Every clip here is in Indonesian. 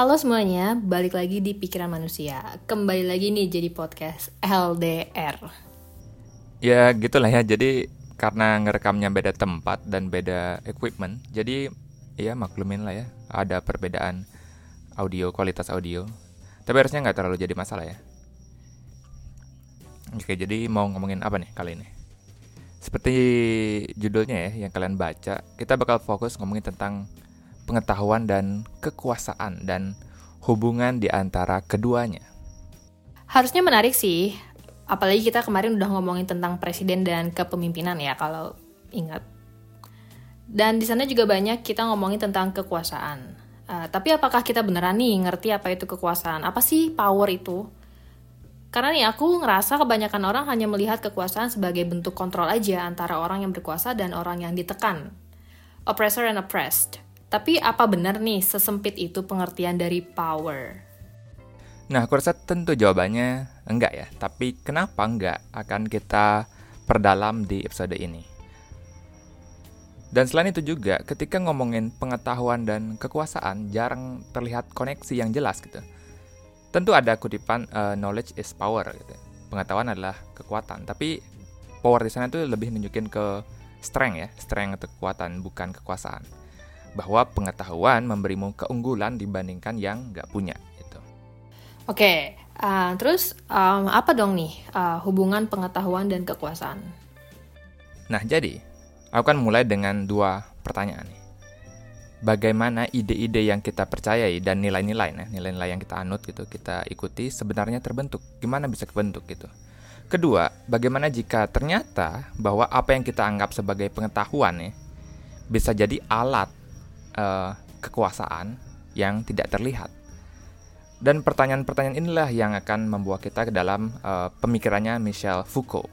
Halo semuanya, balik lagi di Pikiran Manusia. Kembali lagi nih jadi podcast LDR. Ya gitulah ya, jadi karena ngerekamnya beda tempat dan beda equipment, jadi ya maklumin lah ya, ada perbedaan audio, kualitas audio. Tapi harusnya nggak terlalu jadi masalah ya. Oke, jadi mau ngomongin apa nih kali ini? Seperti judulnya ya yang kalian baca, kita bakal fokus ngomongin tentang pengetahuan dan kekuasaan dan hubungan di antara keduanya. Harusnya menarik sih, apalagi kita kemarin udah ngomongin tentang presiden dan kepemimpinan ya kalau ingat. Dan di sana juga banyak kita ngomongin tentang kekuasaan. Uh, tapi apakah kita beneran nih ngerti apa itu kekuasaan? Apa sih power itu? Karena nih aku ngerasa kebanyakan orang hanya melihat kekuasaan sebagai bentuk kontrol aja antara orang yang berkuasa dan orang yang ditekan. Oppressor and oppressed. Tapi apa benar nih sesempit itu pengertian dari power? Nah, aku rasa tentu jawabannya enggak ya. Tapi kenapa enggak akan kita perdalam di episode ini. Dan selain itu juga, ketika ngomongin pengetahuan dan kekuasaan, jarang terlihat koneksi yang jelas gitu tentu ada kutipan uh, knowledge is power gitu. Pengetahuan adalah kekuatan, tapi power di sana itu lebih nunjukin ke strength ya, strength atau kekuatan bukan kekuasaan. Bahwa pengetahuan memberimu keunggulan dibandingkan yang nggak punya gitu. Oke, uh, terus um, apa dong nih uh, hubungan pengetahuan dan kekuasaan? Nah, jadi aku kan mulai dengan dua pertanyaan nih bagaimana ide-ide yang kita percayai dan nilai-nilai nah nilai-nilai yang kita anut gitu kita ikuti sebenarnya terbentuk gimana bisa kebentuk gitu kedua bagaimana jika ternyata bahwa apa yang kita anggap sebagai pengetahuan ya bisa jadi alat uh, kekuasaan yang tidak terlihat dan pertanyaan-pertanyaan inilah yang akan membawa kita ke dalam uh, pemikirannya Michel Foucault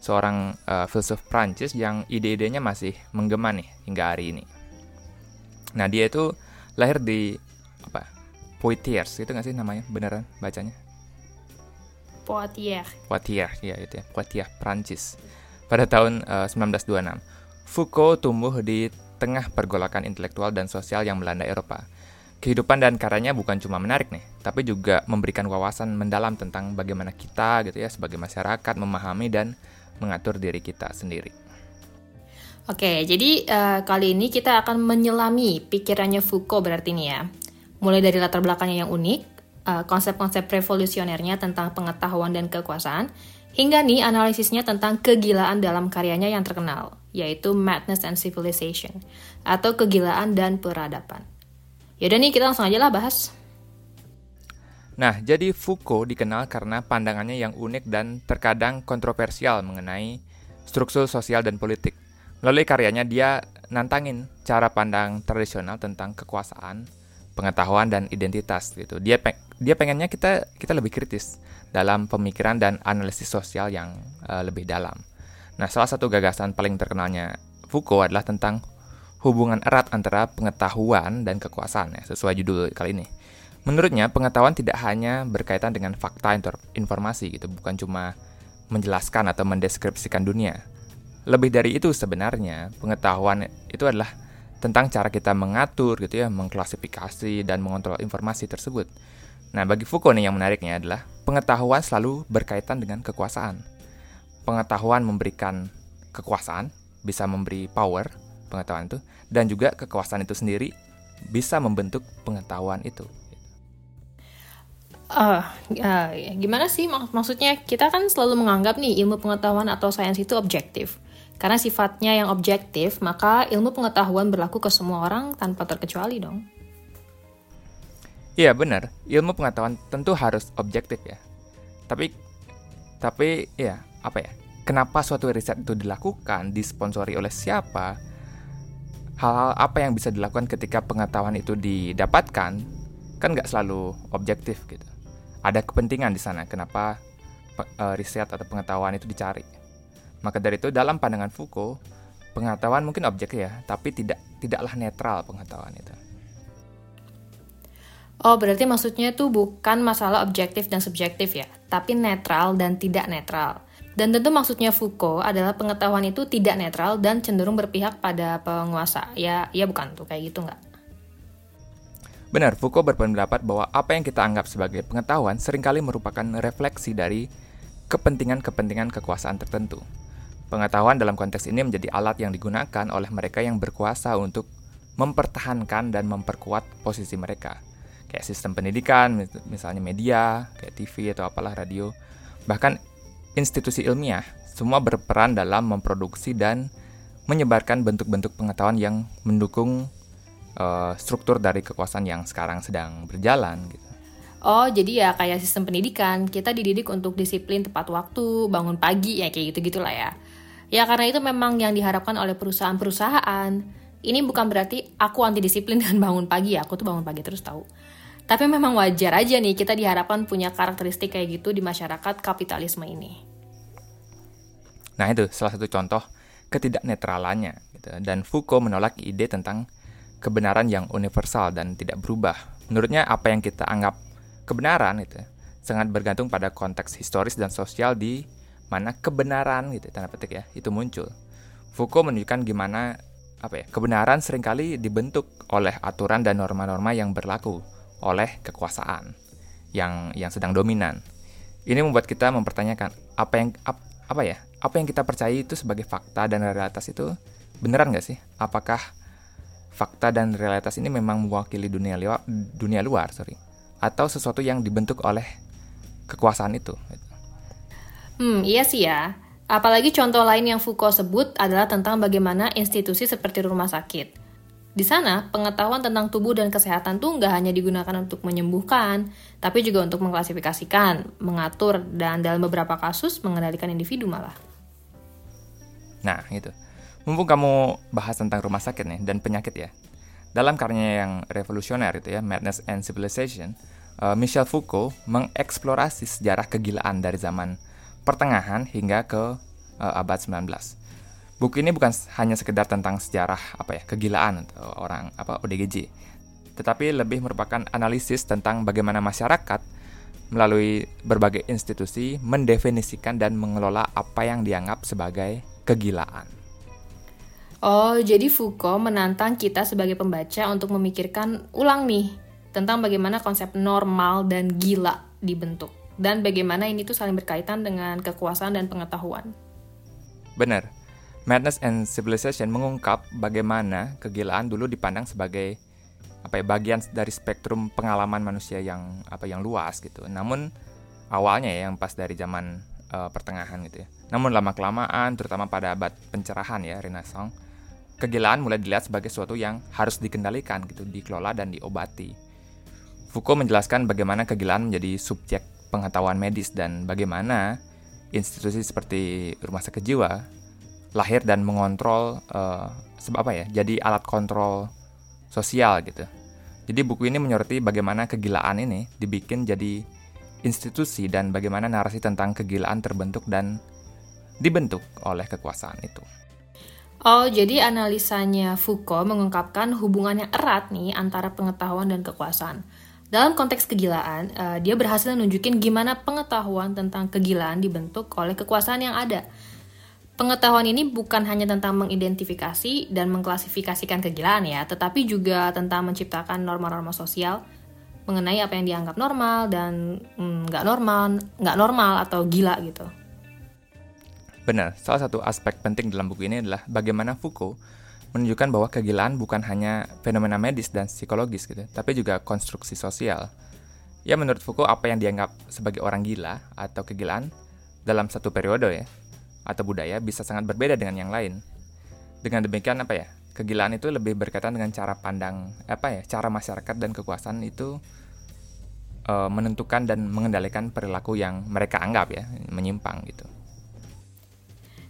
seorang uh, filsuf Prancis yang ide-idenya masih menggema nih hingga hari ini Nah dia itu lahir di apa Poitiers itu nggak sih namanya beneran bacanya? Poitiers. Poitiers ya itu ya Poitiers Prancis pada tahun uh, eh, 1926. Foucault tumbuh di tengah pergolakan intelektual dan sosial yang melanda Eropa. Kehidupan dan karyanya bukan cuma menarik nih, tapi juga memberikan wawasan mendalam tentang bagaimana kita gitu ya sebagai masyarakat memahami dan mengatur diri kita sendiri. Oke, jadi uh, kali ini kita akan menyelami pikirannya Foucault berarti ini ya. Mulai dari latar belakangnya yang unik, konsep-konsep revolusionernya tentang pengetahuan dan kekuasaan, hingga nih analisisnya tentang kegilaan dalam karyanya yang terkenal, yaitu Madness and Civilization, atau kegilaan dan peradaban. Yaudah nih, kita langsung aja lah bahas. Nah, jadi Foucault dikenal karena pandangannya yang unik dan terkadang kontroversial mengenai struktur sosial dan politik. Melalui karyanya dia nantangin cara pandang tradisional tentang kekuasaan, pengetahuan dan identitas gitu. Dia peng dia pengennya kita kita lebih kritis dalam pemikiran dan analisis sosial yang uh, lebih dalam. Nah, salah satu gagasan paling terkenalnya Foucault adalah tentang hubungan erat antara pengetahuan dan kekuasaan ya, sesuai judul kali ini. Menurutnya, pengetahuan tidak hanya berkaitan dengan fakta informasi gitu, bukan cuma menjelaskan atau mendeskripsikan dunia, lebih dari itu sebenarnya pengetahuan itu adalah tentang cara kita mengatur gitu ya, mengklasifikasi dan mengontrol informasi tersebut. Nah, bagi Foucault nih yang menariknya adalah pengetahuan selalu berkaitan dengan kekuasaan. Pengetahuan memberikan kekuasaan, bisa memberi power pengetahuan itu dan juga kekuasaan itu sendiri bisa membentuk pengetahuan itu. Uh, uh, gimana sih mak maksudnya kita kan selalu menganggap nih ilmu pengetahuan atau sains itu objektif. Karena sifatnya yang objektif, maka ilmu pengetahuan berlaku ke semua orang tanpa terkecuali dong. Iya benar, ilmu pengetahuan tentu harus objektif ya. Tapi, tapi ya apa ya? Kenapa suatu riset itu dilakukan, disponsori oleh siapa? Hal-hal apa yang bisa dilakukan ketika pengetahuan itu didapatkan kan nggak selalu objektif gitu. Ada kepentingan di sana. Kenapa uh, riset atau pengetahuan itu dicari? Maka dari itu dalam pandangan Foucault, pengetahuan mungkin objek ya, tapi tidak tidaklah netral pengetahuan itu. Oh, berarti maksudnya itu bukan masalah objektif dan subjektif ya, tapi netral dan tidak netral. Dan tentu maksudnya Foucault adalah pengetahuan itu tidak netral dan cenderung berpihak pada penguasa. Ya, ya bukan tuh kayak gitu nggak? Benar, Foucault berpendapat bahwa apa yang kita anggap sebagai pengetahuan sering kali merupakan refleksi dari kepentingan-kepentingan kekuasaan tertentu. Pengetahuan dalam konteks ini menjadi alat yang digunakan oleh mereka yang berkuasa untuk mempertahankan dan memperkuat posisi mereka. Kayak sistem pendidikan, misalnya media, kayak TV atau apalah radio. Bahkan institusi ilmiah, semua berperan dalam memproduksi dan menyebarkan bentuk-bentuk pengetahuan yang mendukung uh, struktur dari kekuasaan yang sekarang sedang berjalan gitu. Oh, jadi ya kayak sistem pendidikan, kita dididik untuk disiplin tepat waktu, bangun pagi ya kayak gitu-gitulah ya. Ya karena itu memang yang diharapkan oleh perusahaan-perusahaan. Ini bukan berarti aku anti disiplin dan bangun pagi ya, aku tuh bangun pagi terus tahu. Tapi memang wajar aja nih kita diharapkan punya karakteristik kayak gitu di masyarakat kapitalisme ini. Nah itu salah satu contoh ketidaknetralannya. Gitu. Dan Foucault menolak ide tentang kebenaran yang universal dan tidak berubah. Menurutnya apa yang kita anggap kebenaran itu sangat bergantung pada konteks historis dan sosial di mana kebenaran gitu tanda petik ya itu muncul. Foucault menunjukkan gimana apa ya kebenaran sering kali dibentuk oleh aturan dan norma-norma yang berlaku oleh kekuasaan yang yang sedang dominan. Ini membuat kita mempertanyakan apa yang ap, apa ya apa yang kita percaya itu sebagai fakta dan realitas itu beneran nggak sih? Apakah fakta dan realitas ini memang mewakili dunia luar, dunia luar, sorry, atau sesuatu yang dibentuk oleh kekuasaan itu. Hmm, iya sih ya. Apalagi contoh lain yang Foucault sebut adalah tentang bagaimana institusi seperti rumah sakit. Di sana, pengetahuan tentang tubuh dan kesehatan tuh nggak hanya digunakan untuk menyembuhkan, tapi juga untuk mengklasifikasikan, mengatur, dan dalam beberapa kasus mengendalikan individu malah. Nah, itu. Mumpung kamu bahas tentang rumah sakit nih dan penyakit ya. Dalam karyanya yang revolusioner itu ya, Madness and Civilization, uh, Michel Foucault mengeksplorasi sejarah kegilaan dari zaman pertengahan hingga ke uh, abad 19. Buku ini bukan hanya sekedar tentang sejarah apa ya, kegilaan atau orang apa ODGJ, tetapi lebih merupakan analisis tentang bagaimana masyarakat melalui berbagai institusi mendefinisikan dan mengelola apa yang dianggap sebagai kegilaan. Oh, jadi Foucault menantang kita sebagai pembaca untuk memikirkan ulang nih tentang bagaimana konsep normal dan gila dibentuk dan bagaimana ini tuh saling berkaitan dengan kekuasaan dan pengetahuan. Benar. Madness and Civilization mengungkap bagaimana kegilaan dulu dipandang sebagai apa ya bagian dari spektrum pengalaman manusia yang apa yang luas gitu. Namun awalnya ya yang pas dari zaman uh, pertengahan gitu ya. Namun lama kelamaan terutama pada abad pencerahan ya Renaissance kegilaan mulai dilihat sebagai sesuatu yang harus dikendalikan gitu, dikelola dan diobati. Foucault menjelaskan bagaimana kegilaan menjadi subjek pengetahuan medis dan bagaimana institusi seperti rumah sakit jiwa lahir dan mengontrol uh, sebab apa ya? Jadi alat kontrol sosial gitu. Jadi buku ini menyoroti bagaimana kegilaan ini dibikin jadi institusi dan bagaimana narasi tentang kegilaan terbentuk dan dibentuk oleh kekuasaan itu. Oh, jadi analisanya Foucault mengungkapkan hubungan yang erat nih antara pengetahuan dan kekuasaan. Dalam konteks kegilaan, uh, dia berhasil nunjukin gimana pengetahuan tentang kegilaan dibentuk oleh kekuasaan yang ada. Pengetahuan ini bukan hanya tentang mengidentifikasi dan mengklasifikasikan kegilaan ya, tetapi juga tentang menciptakan norma-norma sosial mengenai apa yang dianggap normal dan mm, nggak mm, normal, nggak normal atau gila gitu. Benar, salah satu aspek penting dalam buku ini adalah bagaimana Foucault menunjukkan bahwa kegilaan bukan hanya fenomena medis dan psikologis gitu, tapi juga konstruksi sosial. Ya menurut Foucault apa yang dianggap sebagai orang gila atau kegilaan dalam satu periode ya atau budaya bisa sangat berbeda dengan yang lain. Dengan demikian apa ya? Kegilaan itu lebih berkaitan dengan cara pandang apa ya? Cara masyarakat dan kekuasaan itu e, menentukan dan mengendalikan perilaku yang mereka anggap ya menyimpang gitu.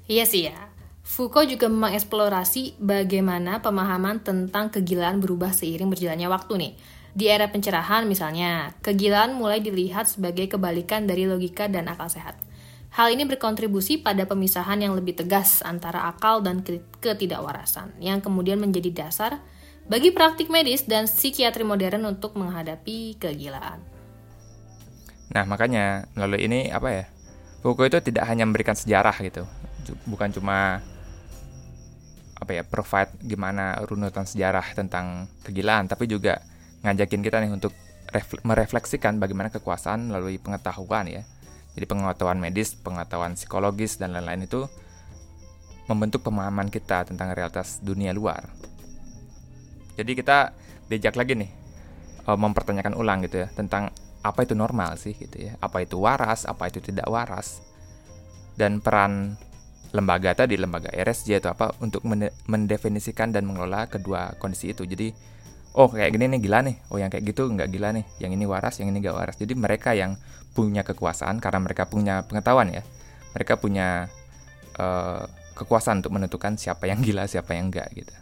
Iya sih ya. Foucault juga mengeksplorasi bagaimana pemahaman tentang kegilaan berubah seiring berjalannya waktu nih. Di era pencerahan misalnya, kegilaan mulai dilihat sebagai kebalikan dari logika dan akal sehat. Hal ini berkontribusi pada pemisahan yang lebih tegas antara akal dan ketidakwarasan, yang kemudian menjadi dasar bagi praktik medis dan psikiatri modern untuk menghadapi kegilaan. Nah, makanya melalui ini apa ya? Foucault itu tidak hanya memberikan sejarah gitu, bukan cuma apa ya provide gimana runutan sejarah tentang kegilaan tapi juga ngajakin kita nih untuk merefleksikan bagaimana kekuasaan melalui pengetahuan ya. Jadi pengetahuan medis, pengetahuan psikologis dan lain-lain itu membentuk pemahaman kita tentang realitas dunia luar. Jadi kita diajak lagi nih uh, mempertanyakan ulang gitu ya tentang apa itu normal sih gitu ya. Apa itu waras, apa itu tidak waras. Dan peran lembaga tadi lembaga RSJ itu apa untuk mendefinisikan dan mengelola kedua kondisi itu. Jadi oh kayak gini nih gila nih oh yang kayak gitu nggak gila nih yang ini waras yang ini nggak waras jadi mereka yang punya kekuasaan karena mereka punya pengetahuan ya mereka punya uh, kekuasaan untuk menentukan siapa yang gila siapa yang enggak gitu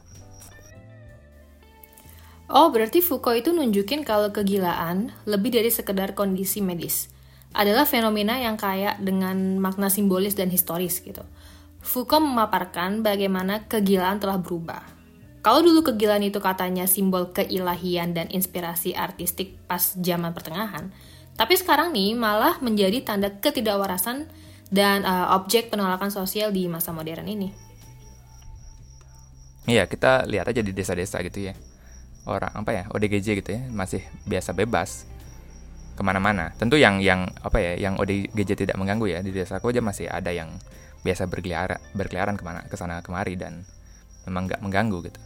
Oh, berarti Foucault itu nunjukin kalau kegilaan lebih dari sekedar kondisi medis. Adalah fenomena yang kaya dengan makna simbolis dan historis gitu. Foucault memaparkan bagaimana kegilaan telah berubah kalau dulu kegilaan itu katanya simbol keilahian dan inspirasi artistik pas zaman pertengahan, tapi sekarang nih malah menjadi tanda ketidakwarasan dan uh, objek penolakan sosial di masa modern ini. Iya, kita lihat aja di desa-desa gitu ya. Orang apa ya, ODGJ gitu ya, masih biasa bebas ke mana-mana. Tentu yang yang apa ya, yang ODGJ tidak mengganggu ya di desaku aja masih ada yang biasa berkeliaran berkeliaran ke mana ke sana kemari dan memang nggak mengganggu gitu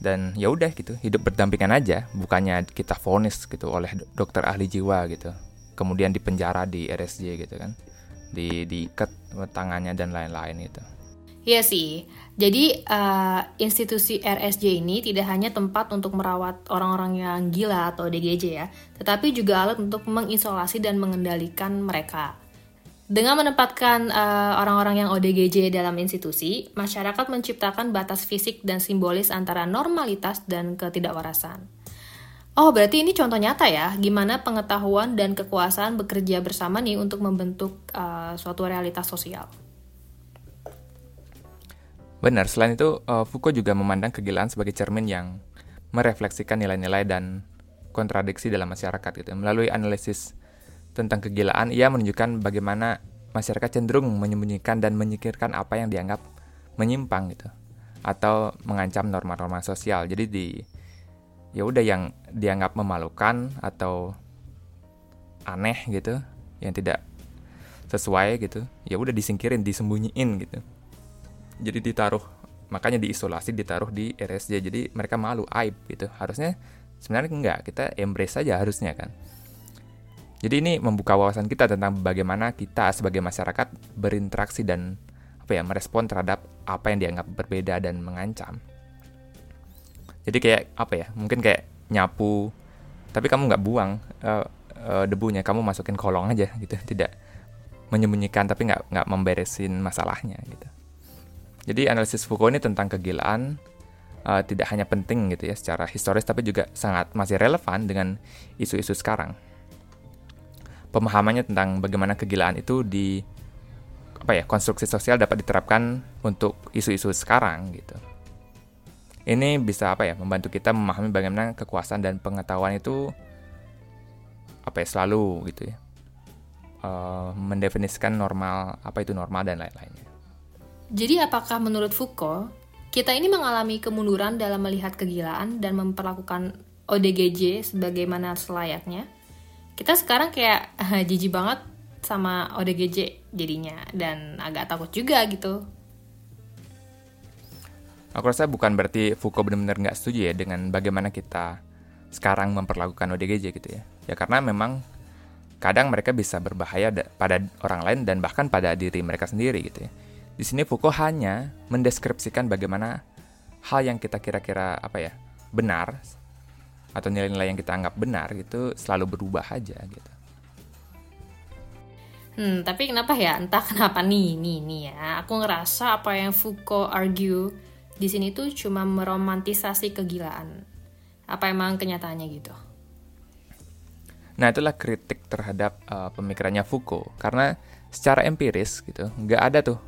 dan ya udah gitu hidup berdampingan aja bukannya kita vonis gitu oleh dokter ahli jiwa gitu kemudian dipenjara di RSJ gitu kan di diikat tangannya dan lain-lain itu Iya sih. Jadi uh, institusi RSJ ini tidak hanya tempat untuk merawat orang-orang yang gila atau DGJ ya, tetapi juga alat untuk mengisolasi dan mengendalikan mereka. Dengan menempatkan uh, orang-orang yang ODGJ dalam institusi, masyarakat menciptakan batas fisik dan simbolis antara normalitas dan ketidakwarasan. Oh, berarti ini contoh nyata ya, gimana pengetahuan dan kekuasaan bekerja bersama nih untuk membentuk uh, suatu realitas sosial. Benar, selain itu uh, Foucault juga memandang kegilaan sebagai cermin yang merefleksikan nilai-nilai dan kontradiksi dalam masyarakat gitu. Melalui analisis tentang kegilaan, ia menunjukkan bagaimana masyarakat cenderung menyembunyikan dan menyikirkan apa yang dianggap menyimpang gitu atau mengancam norma-norma sosial. Jadi di ya udah yang dianggap memalukan atau aneh gitu, yang tidak sesuai gitu, ya udah disingkirin, disembunyiin gitu. Jadi ditaruh makanya diisolasi ditaruh di RSJ jadi mereka malu aib gitu harusnya sebenarnya enggak kita embrace saja harusnya kan jadi ini membuka wawasan kita tentang bagaimana kita sebagai masyarakat berinteraksi dan apa ya merespon terhadap apa yang dianggap berbeda dan mengancam. Jadi kayak apa ya? Mungkin kayak nyapu, tapi kamu nggak buang uh, uh, debunya, kamu masukin kolong aja gitu, tidak menyembunyikan tapi nggak nggak memberesin masalahnya gitu. Jadi analisis Foucault ini tentang kegilaan uh, tidak hanya penting gitu ya secara historis tapi juga sangat masih relevan dengan isu-isu sekarang pemahamannya tentang bagaimana kegilaan itu di apa ya konstruksi sosial dapat diterapkan untuk isu-isu sekarang gitu. Ini bisa apa ya membantu kita memahami bagaimana kekuasaan dan pengetahuan itu apa ya selalu gitu ya uh, mendefinisikan normal apa itu normal dan lain-lainnya. Jadi apakah menurut Foucault kita ini mengalami kemunduran dalam melihat kegilaan dan memperlakukan ODGJ sebagaimana selayaknya? Kita sekarang kayak uh, jijik banget sama ODGJ jadinya dan agak takut juga gitu. Aku rasa bukan berarti Foucault benar-benar nggak setuju ya dengan bagaimana kita sekarang memperlakukan ODGJ gitu ya. Ya karena memang kadang mereka bisa berbahaya pada orang lain dan bahkan pada diri mereka sendiri gitu ya. Di sini Foucault hanya mendeskripsikan bagaimana hal yang kita kira-kira apa ya benar atau nilai-nilai yang kita anggap benar itu selalu berubah aja gitu. Hmm, tapi kenapa ya? Entah kenapa nih, nih, nih ya. Aku ngerasa apa yang Foucault argue di sini tuh cuma meromantisasi kegilaan. Apa emang kenyataannya gitu? Nah, itulah kritik terhadap uh, pemikirannya Foucault. Karena secara empiris gitu, nggak ada tuh,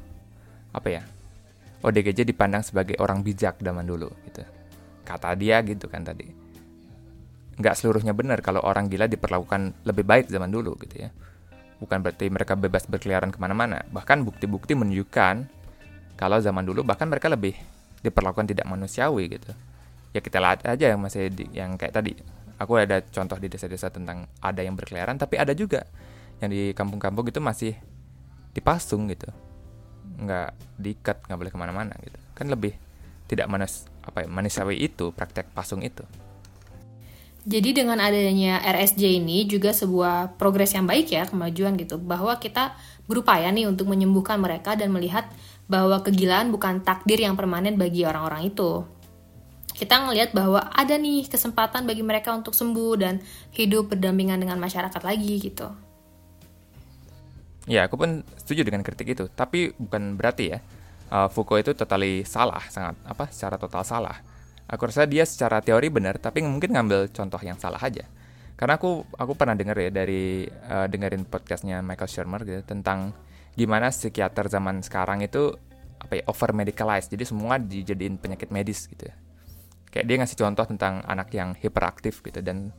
apa ya, ODGJ dipandang sebagai orang bijak zaman dulu gitu. Kata dia gitu kan tadi nggak seluruhnya benar kalau orang gila diperlakukan lebih baik zaman dulu gitu ya. Bukan berarti mereka bebas berkeliaran ke mana-mana. Bahkan bukti-bukti menunjukkan kalau zaman dulu bahkan mereka lebih diperlakukan tidak manusiawi gitu. ya kita lihat aja yang masih di, yang kayak tadi aku ada contoh di desa-desa tentang ada yang berkeliaran tapi ada juga yang di kampung-kampung itu masih dipasung gitu nggak diikat nggak boleh ke mana-mana gitu kan lebih tidak manis apa ya manusiawi itu praktek pasung itu jadi dengan adanya RSJ ini juga sebuah progres yang baik ya kemajuan gitu bahwa kita berupaya nih untuk menyembuhkan mereka dan melihat bahwa kegilaan bukan takdir yang permanen bagi orang-orang itu kita ngelihat bahwa ada nih kesempatan bagi mereka untuk sembuh dan hidup berdampingan dengan masyarakat lagi gitu. Ya, aku pun setuju dengan kritik itu, tapi bukan berarti ya uh, Foucault itu totally salah, sangat apa secara total salah. Aku rasa dia secara teori benar, tapi mungkin ngambil contoh yang salah aja. Karena aku aku pernah dengar ya dari uh, dengerin podcastnya Michael Shermer gitu tentang gimana psikiater zaman sekarang itu apa ya over medicalized, jadi semua dijadiin penyakit medis gitu ya. Kayak dia ngasih contoh tentang anak yang hiperaktif gitu dan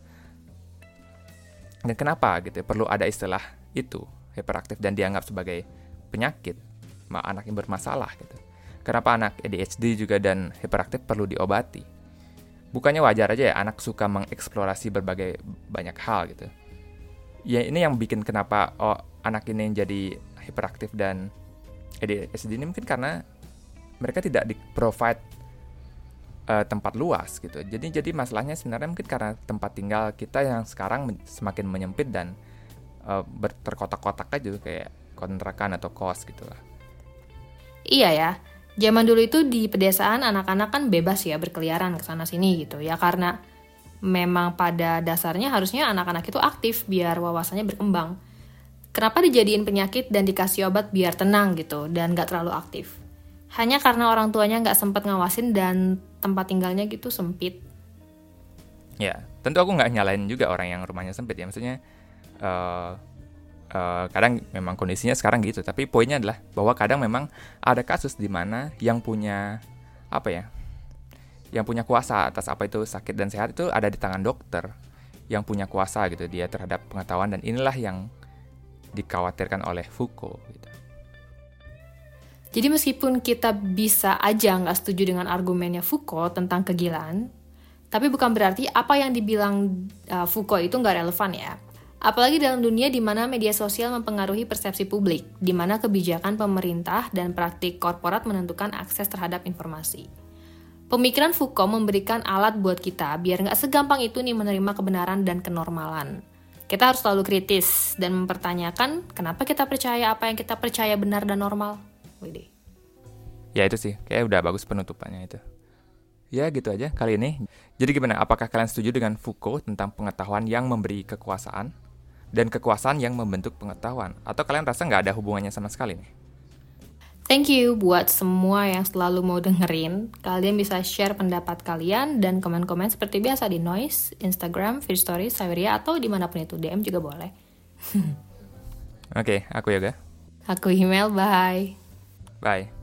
dan kenapa gitu perlu ada istilah itu hiperaktif dan dianggap sebagai penyakit anak yang bermasalah gitu kenapa anak ADHD juga dan hiperaktif perlu diobati bukannya wajar aja ya anak suka mengeksplorasi berbagai banyak hal gitu ya ini yang bikin kenapa oh anak ini jadi hiperaktif dan ADHD ini mungkin karena mereka tidak di provide uh, tempat luas gitu. Jadi jadi masalahnya sebenarnya mungkin karena tempat tinggal kita yang sekarang semakin menyempit dan uh, terkotak-kotak aja kayak kontrakan atau kos gitu lah. Iya ya. Zaman dulu itu di pedesaan anak-anak kan bebas ya berkeliaran ke sana sini gitu ya karena memang pada dasarnya harusnya anak-anak itu aktif biar wawasannya berkembang. Kenapa dijadiin penyakit dan dikasih obat biar tenang gitu dan gak terlalu aktif? hanya karena orang tuanya nggak sempat ngawasin dan tempat tinggalnya gitu sempit. Ya, tentu aku nggak nyalain juga orang yang rumahnya sempit ya. Maksudnya uh, uh, kadang memang kondisinya sekarang gitu. Tapi poinnya adalah bahwa kadang memang ada kasus di mana yang punya apa ya, yang punya kuasa atas apa itu sakit dan sehat itu ada di tangan dokter yang punya kuasa gitu dia terhadap pengetahuan dan inilah yang dikhawatirkan oleh Foucault. Gitu. Jadi meskipun kita bisa aja nggak setuju dengan argumennya Foucault tentang kegilaan, tapi bukan berarti apa yang dibilang uh, Foucault itu nggak relevan ya. Apalagi dalam dunia di mana media sosial mempengaruhi persepsi publik, di mana kebijakan pemerintah dan praktik korporat menentukan akses terhadap informasi. Pemikiran Foucault memberikan alat buat kita biar nggak segampang itu nih menerima kebenaran dan kenormalan. Kita harus selalu kritis dan mempertanyakan kenapa kita percaya apa yang kita percaya benar dan normal. Wede. Ya itu sih, kayak udah bagus penutupannya itu. Ya gitu aja kali ini. Jadi gimana, apakah kalian setuju dengan Foucault tentang pengetahuan yang memberi kekuasaan? Dan kekuasaan yang membentuk pengetahuan? Atau kalian rasa nggak ada hubungannya sama sekali nih? Thank you buat semua yang selalu mau dengerin. Kalian bisa share pendapat kalian dan komen-komen seperti biasa di Noise, Instagram, Feed Stories, Saweria, atau di mana pun itu. DM juga boleh. Oke, okay, aku Yoga. Aku email, bye. Bye.